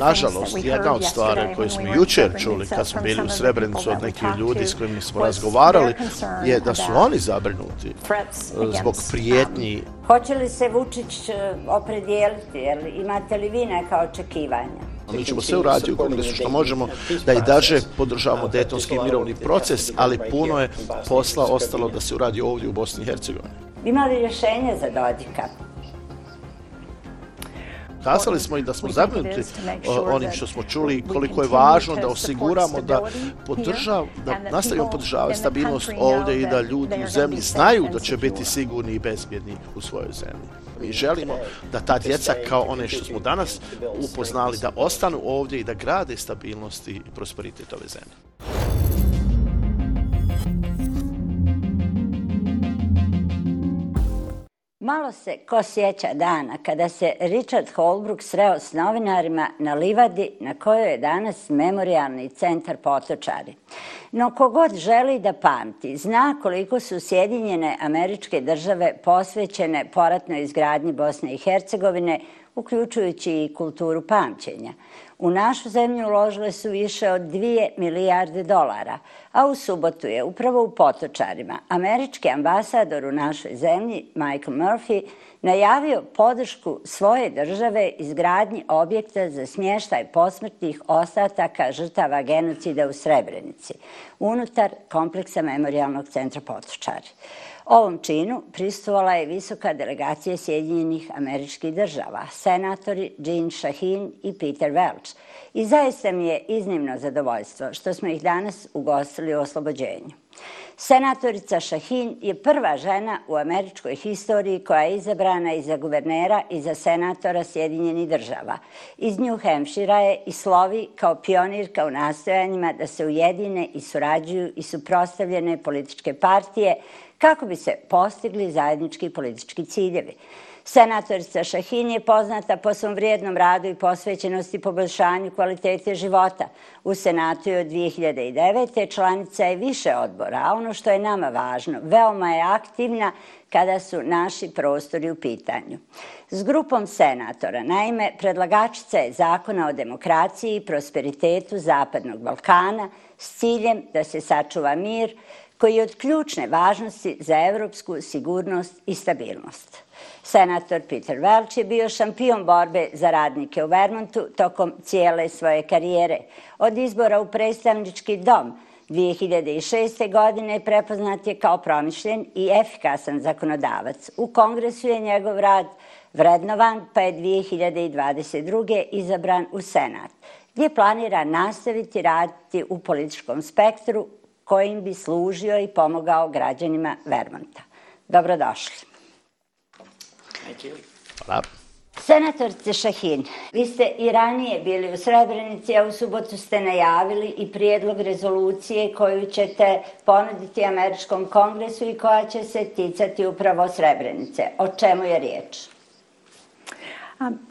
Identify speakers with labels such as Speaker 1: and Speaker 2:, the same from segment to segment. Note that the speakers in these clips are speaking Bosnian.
Speaker 1: Nažalost, jedna od stvari koje smo jučer čuli kad smo bili u Srebrenicu od nekih ljudi s kojima smo razgovarali je da su oni zabrinuti uh, zbog prijetnji.
Speaker 2: Hoće li se Vučić uh, opredijeliti? Imate li vi neka očekivanja?
Speaker 1: Mi ćemo sve uraditi u kongresu što možemo da i daže podržavamo detonski mirovni proces, ali puno je posla ostalo da se uradi ovdje u Bosni i Hercegovini.
Speaker 2: Ima li rješenje za Dodika?
Speaker 1: Kazali smo i da smo zabrinuti onim što smo čuli koliko je važno da osiguramo da, podržav, da nastavimo podržavati stabilnost ovdje i da ljudi u zemlji znaju da će biti sigurni i bezbjedni u svojoj zemlji. Mi želimo da ta djeca kao one što smo danas upoznali da ostanu ovdje i da grade stabilnost i prosperitet ove zemlje.
Speaker 2: Malo se ko sjeća dana kada se Richard Holbrook sreo s novinarima na livadi na kojoj je danas memorialni centar Potočari. No kogod želi da pamti, zna koliko su Sjedinjene američke države posvećene poratnoj izgradnji Bosne i Hercegovine, uključujući i kulturu pamćenja. U našu zemlju uložile su više od 2 milijarde dolara, a u subotu je upravo u Potočarima. Američki ambasador u našoj zemlji, Michael Murphy, najavio podršku svoje države izgradnji objekta za smještaj posmrtnih ostataka žrtava genocida u Srebrenici, unutar kompleksa Memorialnog centra Potočari. Ovom činu pristuvala je visoka delegacija Sjedinjenih američkih država, senatori Jean Shaheen i Peter Welch. I zaista mi je iznimno zadovoljstvo što smo ih danas ugostili u oslobođenju. Senatorica Šahin je prva žena u američkoj historiji koja je izabrana i za guvernera i za senatora Sjedinjenih država. Iz New Hampshire je i slovi kao pionirka u nastojanjima da se ujedine i surađuju i suprostavljene političke partije kako bi se postigli zajednički politički ciljevi. Senatorica Šahin je poznata po svom vrijednom radu i posvećenosti poboljšanju kvalitete života. U Senatu je od 2009. članica je više odbora, a ono što je nama važno, veoma je aktivna kada su naši prostori u pitanju. S grupom senatora, naime, predlagačica je zakona o demokraciji i prosperitetu Zapadnog Balkana s ciljem da se sačuva mir, koji je od ključne važnosti za evropsku sigurnost i stabilnost. Senator Peter Welch je bio šampion borbe za radnike u Vermontu tokom cijele svoje karijere. Od izbora u predstavnički dom 2006. godine prepoznat je kao promišljen i efikasan zakonodavac. U kongresu je njegov rad vrednovan, pa je 2022. izabran u Senat, gdje planira nastaviti raditi u političkom spektru kojim bi služio i pomogao građanima Vermonta. Dobrodošli.
Speaker 1: Hvala.
Speaker 2: Senator Šahin, vi ste i ranije bili u Srebrenici, a u subotu ste najavili i prijedlog rezolucije koju ćete ponuditi Američkom kongresu i koja će se ticati upravo Srebrenice. O čemu je riječ?
Speaker 1: Um,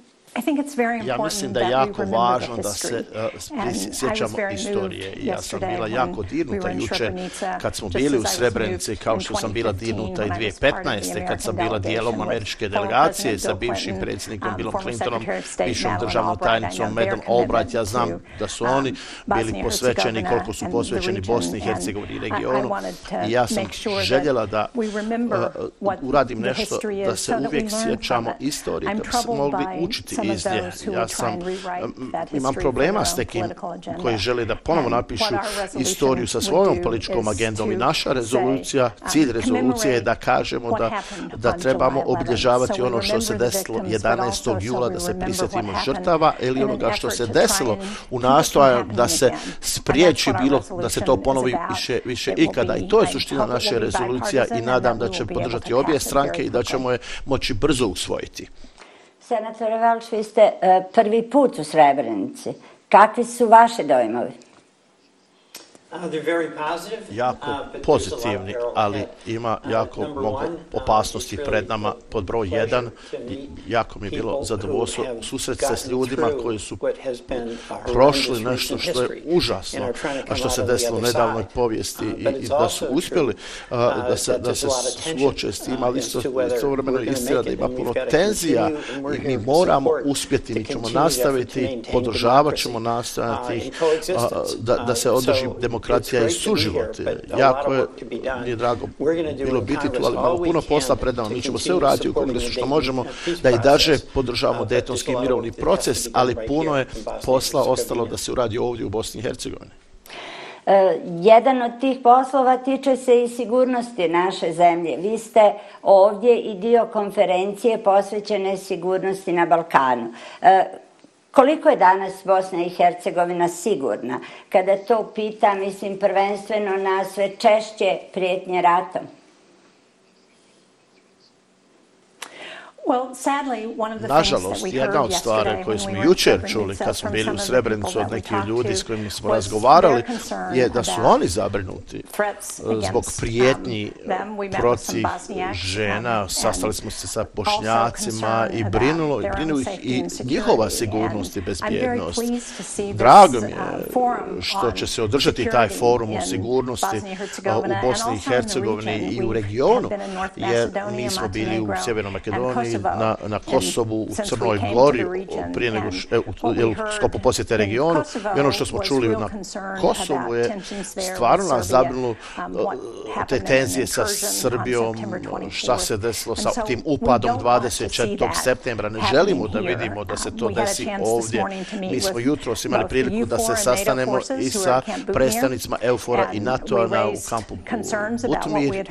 Speaker 1: Ja mislim da je jako važno da se uh, sjećamo istorije. I ja sam bila jako dirnuta juče kad smo bili u Srebrenici, kao što sam bila dirnuta i 2015. kad sam bila dijelom američke delegacije sa bivšim predsjednikom um, Billom Clintonom, bivšom državnom tajnicom Madam Albright. Ja znam da su um, oni bili posvećeni, koliko su posvećeni Bosni i Hercegovini i regionu. I ja sam željela da uh, uradim nešto, da se uvijek sjećamo istorije, da bi se mogli učiti iz nje. Ja sam, imam problema s nekim koji žele da ponovo napišu istoriju sa svojom političkom agendom i naša rezolucija, um, cilj rezolucije je da kažemo da, da trebamo obilježavati ono što se desilo 11. jula, da se prisjetimo žrtava ili onoga što se desilo u nastoju da se spriječi bilo, da se to ponovi više, više ikada. I to je suština naše rezolucija i nadam da će podržati obje stranke i da ćemo je moći brzo usvojiti.
Speaker 2: Senatore Velč, vi ste e, prvi put u Srebrenici. Kakvi su vaše dojmovi?
Speaker 1: Jako pozitivni, ali ima jako mnogo opasnosti pred nama. Pod broj jedan, jako mi je bilo zadovoljstvo susret se s ljudima koji su prošli nešto što je užasno, a što se desilo u nedavnoj povijesti i da su uspjeli da se, da se suoče s tim, ali isto, isto vremeno istina da ima puno tenzija i mi moramo uspjeti, mi ćemo nastaviti, podržavat ćemo nastaviti da, da se održi demokracija i suživot. Jako je, nije drago bilo biti tu, ali imamo puno posla pred nama. Mi ćemo sve uraditi u kongresu što možemo da i daže podržavamo detonski mirovni proces, ali puno je posla ostalo da se uradi ovdje u Bosni i Hercegovini.
Speaker 2: E, jedan od tih poslova tiče se i sigurnosti naše zemlje. Vi ste ovdje i dio konferencije posvećene sigurnosti na Balkanu. Koliko je danas Bosna i Hercegovina sigurna? Kada to pita, mislim prvenstveno na sve češće prijetnje ratom.
Speaker 1: Nažalost, jedna od stvari koje smo jučer čuli kad smo bili u Srebrenicu od nekih ljudi s kojima smo razgovarali je da su oni zabrinuti zbog prijetnji protiv žena. Sastali smo se sa pošnjacima i brinulo, i brinu ih i njihova sigurnost i bezbjednost. Drago mi je uh, što će se održati taj forum o sigurnosti u Bosni i Hercegovini i u regionu, jer mi smo bili u Sjevernom Makedoniji na, na Kosovu, u Crnoj Gori, prije nego je u skopu posjete regionu. I ono što smo čuli na Kosovu je stvarno nas zabrilo um, te tenzije sa Srbijom, šta se desilo sa tim upadom 24. septembra. Ne želimo da vidimo da se to um, desi ovdje. Mi smo jutro imali priliku da se sastanemo i sa predstavnicima Eufora i NATO-a na, u kampu Butumir i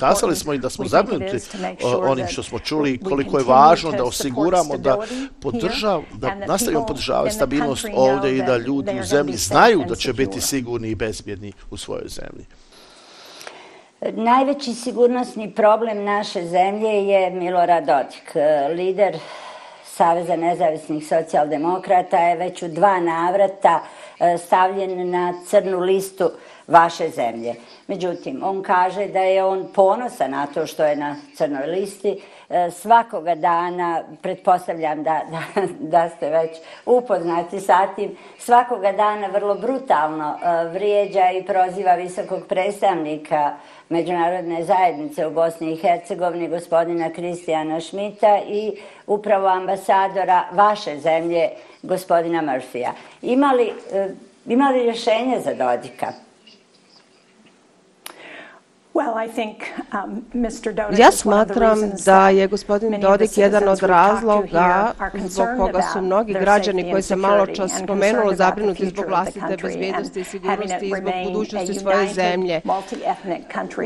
Speaker 1: kazali smo i da smo zabrinuti onim što smo čuli koliko je važno da osiguramo da podržav, da nastavimo podržavati stabilnost ovdje i da ljudi u zemlji znaju da će biti sigurni i bezbjedni u svojoj zemlji.
Speaker 2: Najveći sigurnosni problem naše zemlje je Milorad Dodik, lider Saveza nezavisnih socijaldemokrata je već u dva navrata e, stavljen na crnu listu vaše zemlje. Međutim, on kaže da je on ponosa na to što je na crnoj listi. E, svakoga dana, pretpostavljam da, da, da ste već upoznati sa tim, svakoga dana vrlo brutalno e, vrijeđa i proziva visokog predstavnika međunarodne zajednice u Bosni i Hercegovini, gospodina Kristijana Šmita i upravo ambasadora vaše zemlje, gospodina Murphyja. Imali, e, imali rješenje za Dodika?
Speaker 3: Um, ja smatram da je gospodin Dodik jedan od razloga zbog koga su mnogi građani koji se malo čas spomenulo zabrinuti zbog vlastite bezbjednosti i sigurnosti i zbog budućnosti svoje zemlje.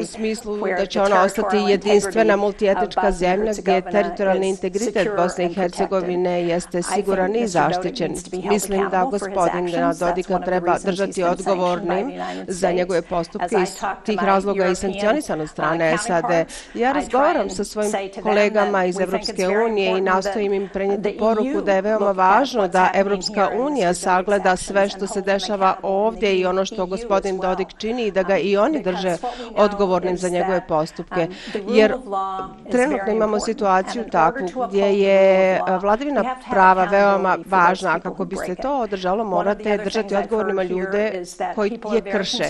Speaker 3: U smislu da će ona ostati jedinstvena multietnička zemlja gdje je teritorijalni integritet Bosne i Hercegovine jeste siguran i zaštićen. Mislim da gospodin Dodika treba držati odgovornim za njegove postupke iz tih razloga i sam sankcionisan od strane SAD. Ja razgovaram sa svojim kolegama iz Evropske unije i nastojim im prenijeti poruku da je veoma važno da Evropska unija sagleda sve što se dešava ovdje i ono što gospodin Dodik čini i da ga i oni drže odgovornim za njegove postupke. Jer trenutno imamo situaciju takvu gdje je vladavina prava veoma važna, a kako bi se to održalo morate držati odgovornima ljude koji je krše.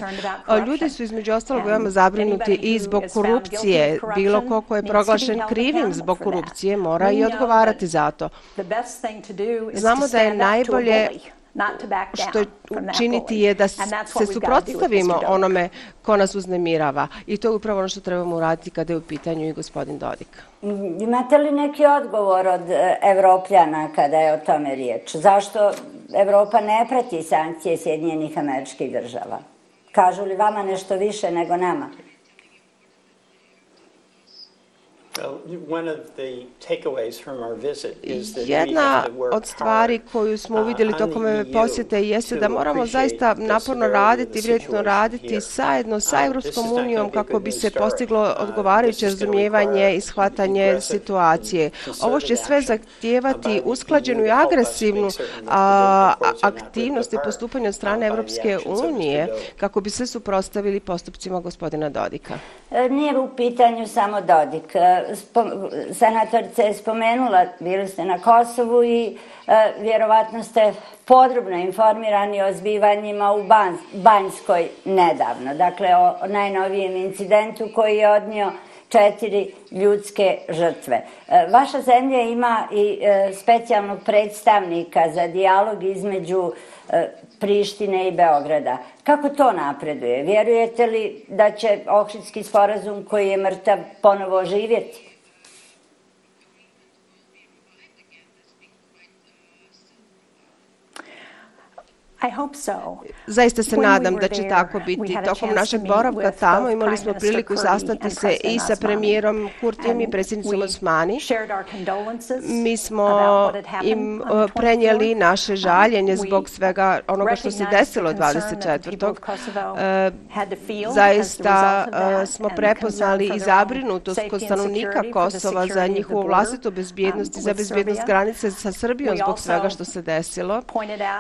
Speaker 3: Ljudi su između ostalog veoma zabrinuti biti i zbog korupcije. Bilo ko ko je proglašen krivim zbog korupcije mora i odgovarati za to. Znamo da je najbolje što učiniti je da se suprotstavimo onome ko nas uznemirava. I to je upravo ono što trebamo uraditi kada je u pitanju i gospodin Dodik.
Speaker 2: Imate li neki odgovor od e, Evropljana kada je o tome riječ? Zašto Evropa ne prati sankcije Sjedinjenih američkih država? Kažu li vama nešto više nego nama?
Speaker 3: Jedna od stvari koju smo uh, uvidjeli tokom ove posjete jeste da moramo zaista naporno raditi, vrijedno raditi zajedno sa Evropskom unijom kako bi se postiglo uh, odgovarajuće razumijevanje i shvatanje situacije. Ovo će sve zahtijevati usklađenu i agresivnu aktivnost i postupanje od strane Evropske unije kako bi se suprostavili postupcima gospodina Dodika.
Speaker 2: E, nije u pitanju samo Dodik. E, je spomenula, bili ste na Kosovu i e, vjerovatno ste podrobno informirani o zbivanjima u Banjskoj nedavno. Dakle, o najnovijem incidentu koji je odnio četiri ljudske žrtve. E, vaša zemlja ima i e, specijalnog predstavnika za dijalog između e, Prištine i Beograda. Kako to napreduje? Vjerujete li da će Ohridski sporazum koji je mrtav ponovo živjeti?
Speaker 3: Zaista se nadam da će tako biti. Tokom našeg boravka tamo imali smo priliku sastati se i sa premijerom Kurtijem i predsjednicom Osmani. Mi smo im prenijeli naše um, žaljenje zbog svega onoga što se desilo 24. Uh, zaista uh, smo prepoznali i zabrinutost kod stanovnika Kosova za njihovu vlastitu bezbjednost i za bezbjednost granice sa Srbijom zbog svega što se desilo.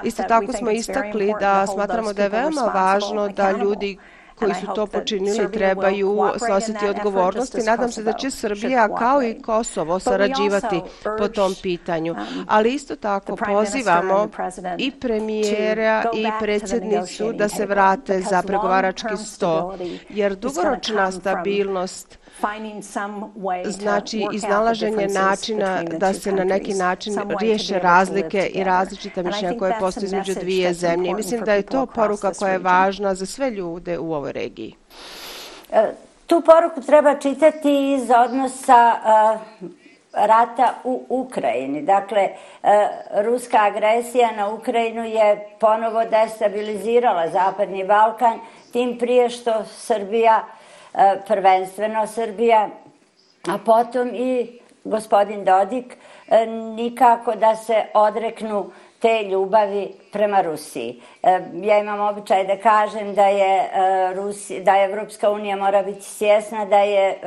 Speaker 3: Isto tako smo isto istakli da smatramo da je veoma važno da ljudi koji su to počinili trebaju snositi odgovornost i nadam se da će Srbija kao i Kosovo sarađivati po tom pitanju. Um, Ali isto tako pozivamo i premijera i predsjednicu da se vrate za pregovarački sto, jer dugoročna stabilnost znači iznalaženje načina da se na neki način riješe razlike i različite mišljenja koje postoje između dvije zemlje. Mislim da je to poruka koja je važna za sve ljude u ovoj regiji.
Speaker 2: E, tu poruku treba čitati iz odnosa e, rata u Ukrajini. Dakle, e, ruska agresija na Ukrajinu je ponovo destabilizirala Zapadni Balkan, tim prije što Srbija E, prvenstveno Srbija, a potom i gospodin Dodik, e, nikako da se odreknu te ljubavi prema Rusiji. E, ja imam običaj da kažem da je, Rusi, da je Evropska unija mora biti svjesna da je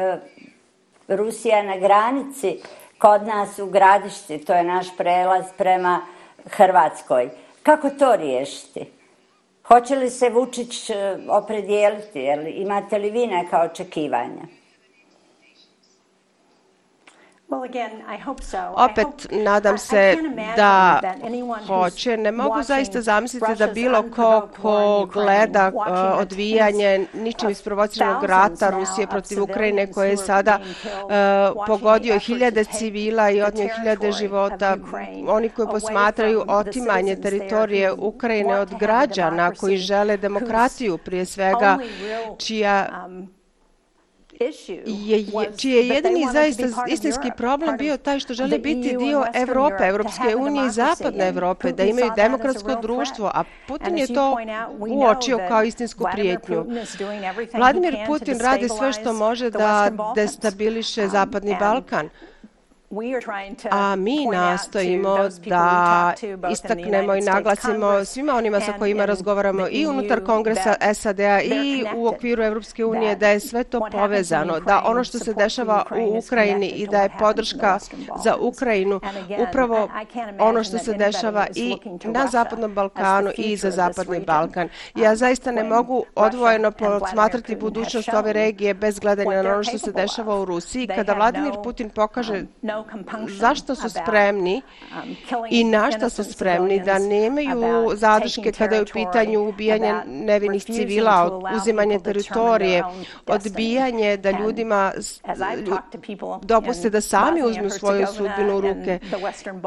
Speaker 2: Rusija na granici kod nas u gradišti, to je naš prelaz prema Hrvatskoj. Kako to riješiti? Hoće li se Vučić eh, opredijeliti, jel, Imate li vi neka očekivanja?
Speaker 3: Opet nadam se da hoće. Ne mogu zaista zamisliti da bilo ko ko gleda uh, odvijanje ničim isprovociranog rata Rusije protiv Ukrajine koje je sada uh, pogodio hiljade civila i odnio hiljade života. Oni koji posmatraju otimanje teritorije Ukrajine od građana koji žele demokratiju prije svega čija um, je, čiji je jedini zaista istinski problem bio taj što žele biti dio Evrope, Evropske unije i Zapadne Evrope, da imaju demokratsko društvo, a Putin je to uočio kao istinsku prijetnju. Vladimir Putin radi sve što može da destabiliše um, Zapadni Balkan. A mi nastojimo da istaknemo i naglasimo svima onima sa kojima razgovaramo i unutar Kongresa SAD-a i u okviru Evropske unije da je sve to povezano, da ono što se dešava u Ukrajini i da je podrška za Ukrajinu upravo ono što se dešava i na Zapadnom Balkanu i za Zapadni Balkan. Ja um, zaista ne mogu odvojeno smatrati budućnost ove regije bez gledanja na ono što se dešava u Rusiji. Kada Vladimir Putin pokaže um, zašto su spremni um, i na što su spremni? Da nemaju zadrške kada je u pitanju ubijanje nevinih civila, uzimanje teritorije, odbijanje da ljudima dopuste da sami uzmu svoju sudbinu u ruke.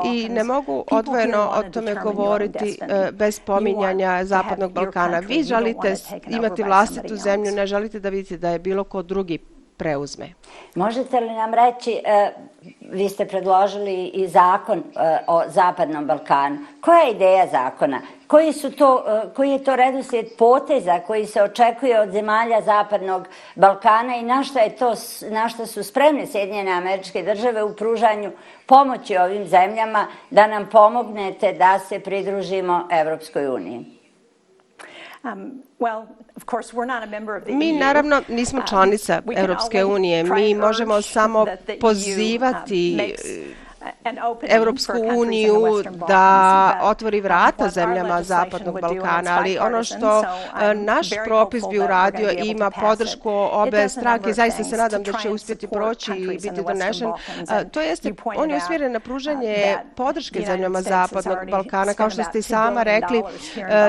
Speaker 3: i ne mogu odvojeno o tome govoriti e, bez pominjanja Zapadnog Balkana. Vi želite imati vlastitu zemlju, ne želite da vidite da je bilo ko drugi preuzme.
Speaker 2: Možete li nam reći, e, vi ste predložili i zakon e, o Zapadnom Balkanu. Koja je ideja zakona? Koji, su to, e, koji je to redoslijed poteza koji se očekuje od zemalja Zapadnog Balkana i na šta, je to, na šta su spremne Sjedinjene američke države u pružanju pomoći ovim zemljama da nam pomognete da se pridružimo Evropskoj uniji?
Speaker 3: Um, Mi naravno nismo uh, članica Europske unije. Mi možemo samo pozivati Evropsku uniju da otvori vrata zemljama Zapadnog Balkana, ali ono što uh, naš propis bi uradio ima podršku obe stranke, zaista se nadam da će uspjeti proći i biti donešen. Uh, to jeste, on je usmjeren na pružanje podrške zemljama Zapadnog Balkana. Kao što ste i sama rekli,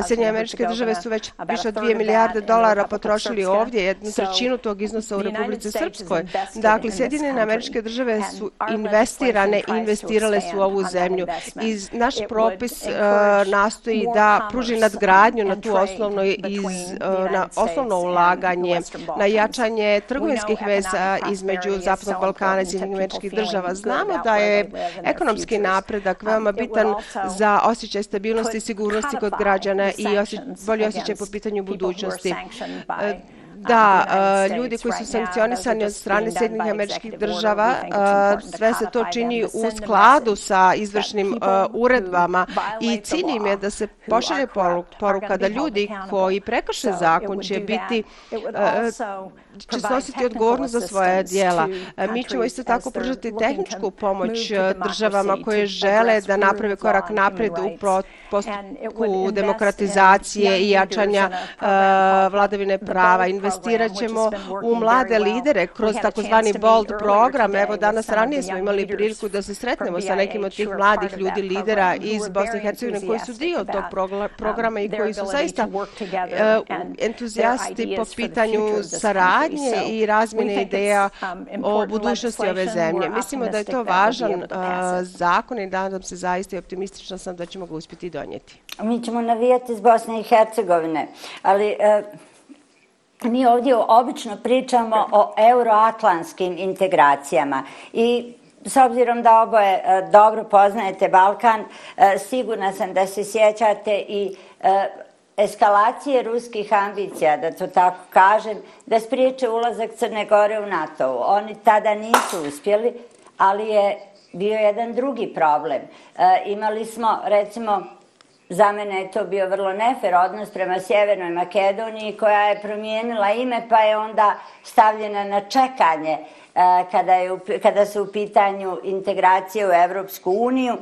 Speaker 3: Sjedinje američke države su već više od 2 milijarde dolara potrošili ovdje, jednu trećinu tog iznosa u Republici Srpskoj. Dakle, Sjedinjene američke države su investirane i investirale su u ovu zemlju. I naš propis uh, nastoji da pruži nadgradnju na tu osnovno, iz, uh, na osnovno ulaganje, na jačanje trgovinskih veza između Zapadnog Balkana i američkih država. Znamo da je ekonomski napredak veoma bitan za osjećaj stabilnosti i sigurnosti kod građana i osje, bolji osjećaj po pitanju budućnosti. Da, uh, ljudi koji su sankcionisani od strane Sjedinjih američkih država, uh, sve se to čini u skladu sa izvršnim uh, uredbama i cilj im je da se pošalje poruka da ljudi koji prekrše zakon će biti će snositi odgovornost za svoje dijela. Mi ćemo isto tako pružati tehničku pomoć državama koje žele da naprave korak napred u postupku demokratizacije i jačanja vladavine prava. Investirat ćemo u mlade lidere kroz takozvani BOLD program. Evo danas ranije smo imali priliku da se sretnemo sa nekim od tih mladih ljudi, lidera iz Bosne i Hercegovine koji su dio tog programa i koji su zaista entuzijasti po pitanju saradnje i razmjene ideja um, o budućnosti ove zemlje. Mislimo da je to važan uh, zakon i nadam se zaista i optimistična sam da ćemo ga uspjeti donijeti.
Speaker 2: Mi ćemo navijati iz Bosne i Hercegovine, ali uh, mi ovdje obično pričamo o euroatlantskim integracijama i S obzirom da oboje e, dobro poznajete Balkan, e, sigurna sam da se sjećate i e, eskalacije ruskih ambicija, da to tako kažem, da spriječe ulazak Crne Gore u NATO. Oni tada nisu uspjeli, ali je bio jedan drugi problem. E, imali smo, recimo, za mene je to bio vrlo nefer odnos prema Sjevernoj Makedoniji, koja je promijenila ime, pa je onda stavljena na čekanje e, kada, je, kada su u pitanju integracije u Evropsku uniju.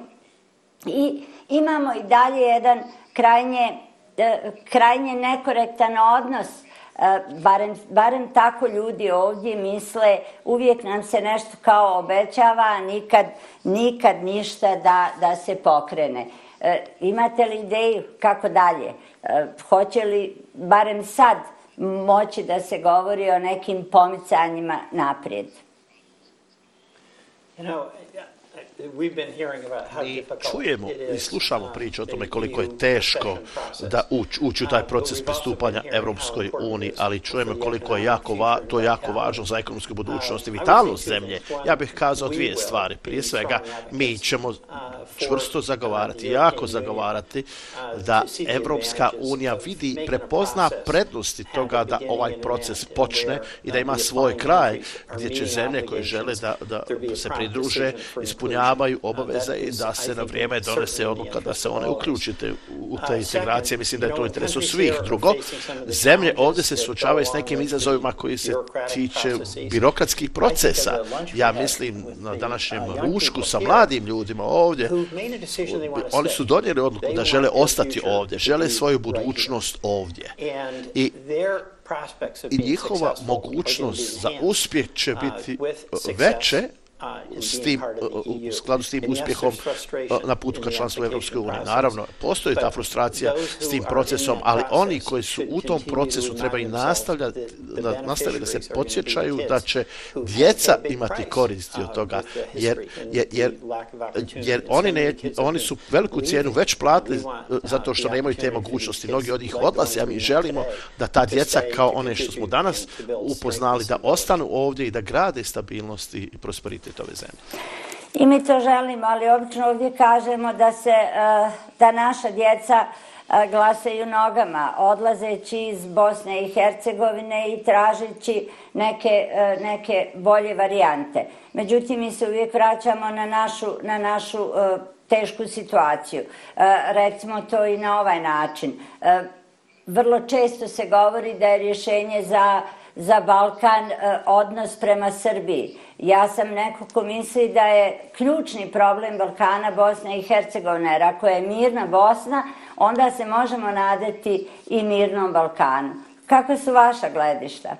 Speaker 2: I imamo i dalje jedan krajnje e, krajnje nekorektan odnos, e, barem, barem tako ljudi ovdje misle, uvijek nam se nešto kao obećava, nikad, nikad ništa da, da se pokrene. E, imate li ideju kako dalje? E, hoće li barem sad moći da se govori o nekim pomicanjima naprijed?
Speaker 1: You know, Mi čujemo i slušamo uh, priče o tome koliko je teško da ući uć u taj uh, proces pristupanja Evropskoj uniji, ali čujemo koliko je jako va, to jako važno za ekonomsku budućnost i uh, vitalnost zemlje. Ja bih kazao dvije stvari. Prije svega, mi ćemo čvrsto zagovarati, jako zagovarati da Evropska unija vidi, prepozna prednosti toga da ovaj proces počne i da ima svoj kraj gdje će zemlje koje žele da, da se pridruže ispunjavati ispunjavaju obaveze i da se na vrijeme donese odluka da se one uključite u te integracije. Mislim da je to u interesu svih. Drugo, zemlje ovdje se suočavaju s nekim izazovima koji se tiče birokratskih procesa. Ja mislim na današnjem rušku sa mladim ljudima ovdje. Oni su donijeli odluku da žele ostati ovdje, žele svoju budućnost ovdje. I i njihova mogućnost za uspjeh će biti veće s tim, u skladu s tim uspjehom na putu ka članstvu Evropske unije. Naravno, postoji ta frustracija s tim procesom, ali oni koji su u tom procesu trebaju nastavljati da, nastaviti da se podsjećaju da će djeca imati koristi od toga, jer, jer, jer, jer oni, ne, oni su veliku cijenu već platili zato što nemaju te mogućnosti. Mnogi od njih odlaze, a mi želimo da ta djeca kao one što smo danas upoznali, da ostanu ovdje i da grade stabilnost i prosperitet ove zemlje.
Speaker 2: I mi to želimo, ali obično ovdje kažemo da se e, da naša djeca e, glasaju nogama, odlazeći iz Bosne i Hercegovine i tražeći neke, e, neke bolje varijante. Međutim, mi se uvijek vraćamo na našu, na našu tešku situaciju. Recimo to i na ovaj način. Vrlo često se govori da je rješenje za za Balkan odnos prema Srbiji. Ja sam neko ko misli da je ključni problem Balkana Bosna i Hercegovina, jer ako je mirna Bosna, onda se možemo nadati i mirnom Balkanu. Kako su vaša gledišta?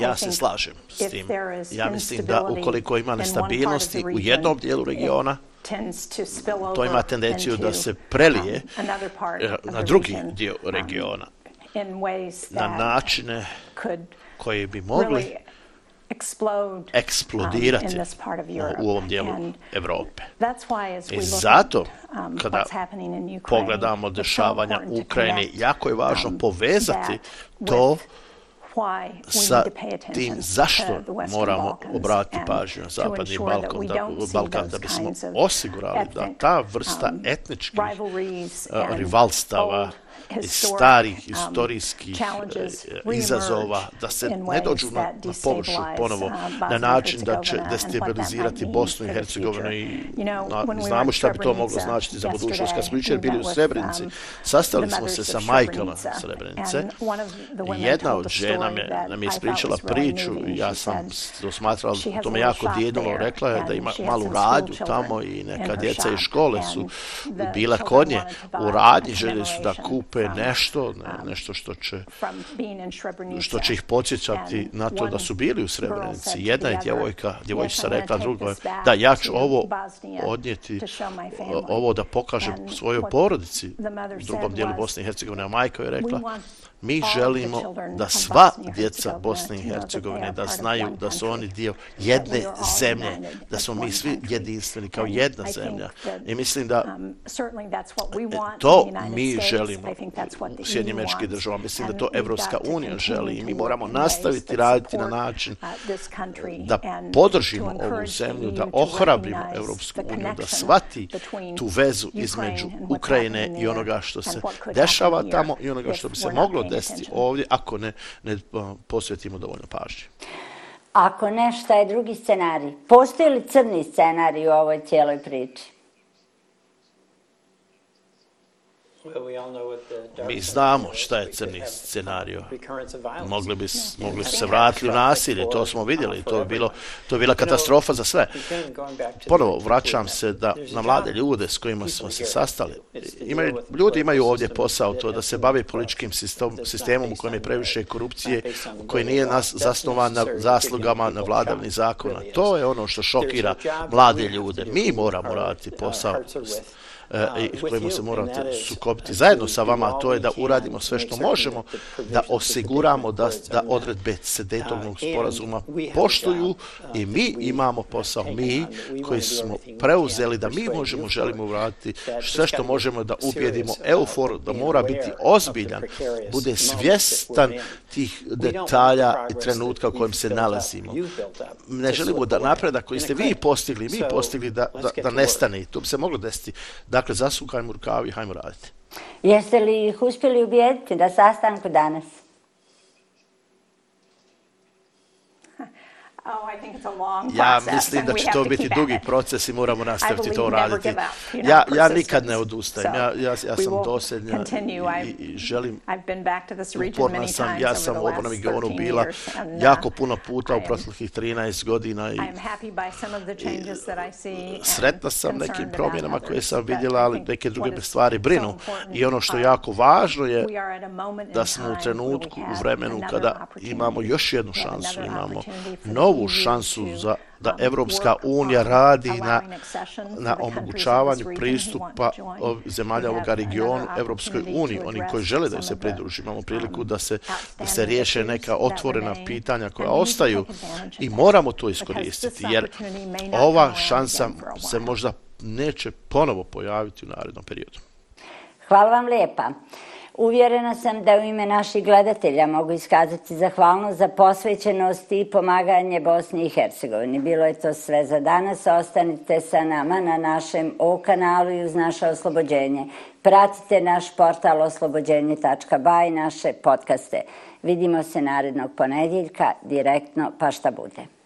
Speaker 1: Ja se slažem s tim. Ja mislim da ukoliko ima nestabilnosti u jednom dijelu regiona, to ima tendenciju da se prelije eh, na drugi dio um, regiona na načine koji bi mogli eksplodirati u ovom dijelu Evrope. I zato, um, kada pogledamo dešavanja u Ukrajini, jako je važno um, povezati to sa tim zašto moramo obratiti pažnju na Zapadni Balkan da, Balkan da bismo osigurali da ta vrsta um, etničkih rivalstava starih um, istorijskih uh, izazova, da se ne dođu na, na površu ponovo uh, na način da će destabilizirati Bosnu i Hercegovinu i na, znamo šta bi to moglo značiti za budućnost. Kad smo jučer bili u Srebrenici, um, sastali smo se sa majkama Srebrenice. I jedna od žena me, nam je ispričala priču. ja sam to smatrala, to me jako dijedilo, rekla je da ima malu radnju tamo i neka djeca iz škole su bila kod nje u radnji, željeli su da kupe je nešto, ne, nešto što će, što će ih podsjećati na to da su bili u Srebrenici. Jedna je djevojka, djevojčica rekla drugoj, da ja ću ovo odnijeti, ovo da pokažem svojoj porodici u drugom dijelu Bosne i Hercegovine. A majka je rekla, Mi želimo da sva djeca Bosne i Hercegovine da znaju da su oni dio jedne zemlje, da smo mi svi jedinstveni kao jedna zemlja. I mislim da um, to mi želimo u Sjednjim mečkih država. Mislim da to Evropska unija želi i mi moramo nastaviti raditi na način uh, da podržimo ovu zemlju, da ohrabrimo Evropsku uniju, da svati tu vezu između Ukrajine i onoga što se dešava tamo i onoga što bi se moglo desiti ovdje ako ne, ne posvetimo dovoljno pažnje.
Speaker 2: Ako ne, šta je drugi scenarij? Postoji li crni scenarij u ovoj cijeloj priči?
Speaker 1: Mi znamo šta je crni scenario. Mogli bi, mogli su se vratiti u nasilje, to smo vidjeli, to je, bilo, to je bila katastrofa za sve. Ponovo, vraćam se da, na mlade ljude s kojima smo se sastali. Imaju, ljudi imaju ovdje posao to da se bave političkim sistem, sistemom u kojem je previše korupcije, koji nije nas zasnovan na zaslugama na vladavni zakona. To je ono što šokira mlade ljude. Mi moramo raditi posao E, i s kojima se morate sukobiti zajedno sa vama, to je da uradimo sve što možemo, da osiguramo da, da odredbe sedetovnog sporazuma poštuju i mi imamo posao, mi koji smo preuzeli da mi možemo, želimo uraditi sve što možemo da ubjedimo EUFOR da mora biti ozbiljan, bude svjestan tih detalja i trenutka u kojem se nalazimo. Ne želimo da napredak koji ste vi postigli, mi postigli da, da, da nestane. To bi se moglo desiti. Dakle, zasukajmo rukavi i hajmo raditi.
Speaker 2: Jeste li ih uspjeli ubijediti da sastanku danas?
Speaker 4: Oh,
Speaker 1: Ja mislim da će to biti dugi proces i moramo nastaviti to raditi. Ja, ja nikad ne odustajem. Ja, ja, ja sam dosljednja i, i želim, uporna sam, ja sam u obrnom regionu bila uh, jako puno puta u proteklih 13 godina i, i sretna sam nekim promjenama koje sam vidjela, ali neke druge stvari brinu. I ono što je jako važno je da smo u trenutku, u vremenu kada imamo još jednu šansu, imamo novu šansu za da Evropska unija radi na, na omogućavanju pristupa zemalja ovog regionu Evropskoj uniji. Oni koji žele da se pridruži, imamo priliku da se, da se riješe neka otvorena pitanja koja ostaju i moramo to iskoristiti, jer ova šansa se možda neće ponovo pojaviti u narednom periodu.
Speaker 2: Hvala vam lijepa. Uvjerena sam da u ime naših gledatelja mogu iskazati zahvalnost za posvećenost i pomaganje Bosni i Hercegovini. Bilo je to sve za danas. Ostanite sa nama na našem O-kanalu i uz naše oslobođenje. Pratite naš portal oslobođenje.ba i naše podcaste. Vidimo se narednog ponedjeljka direktno pa šta bude.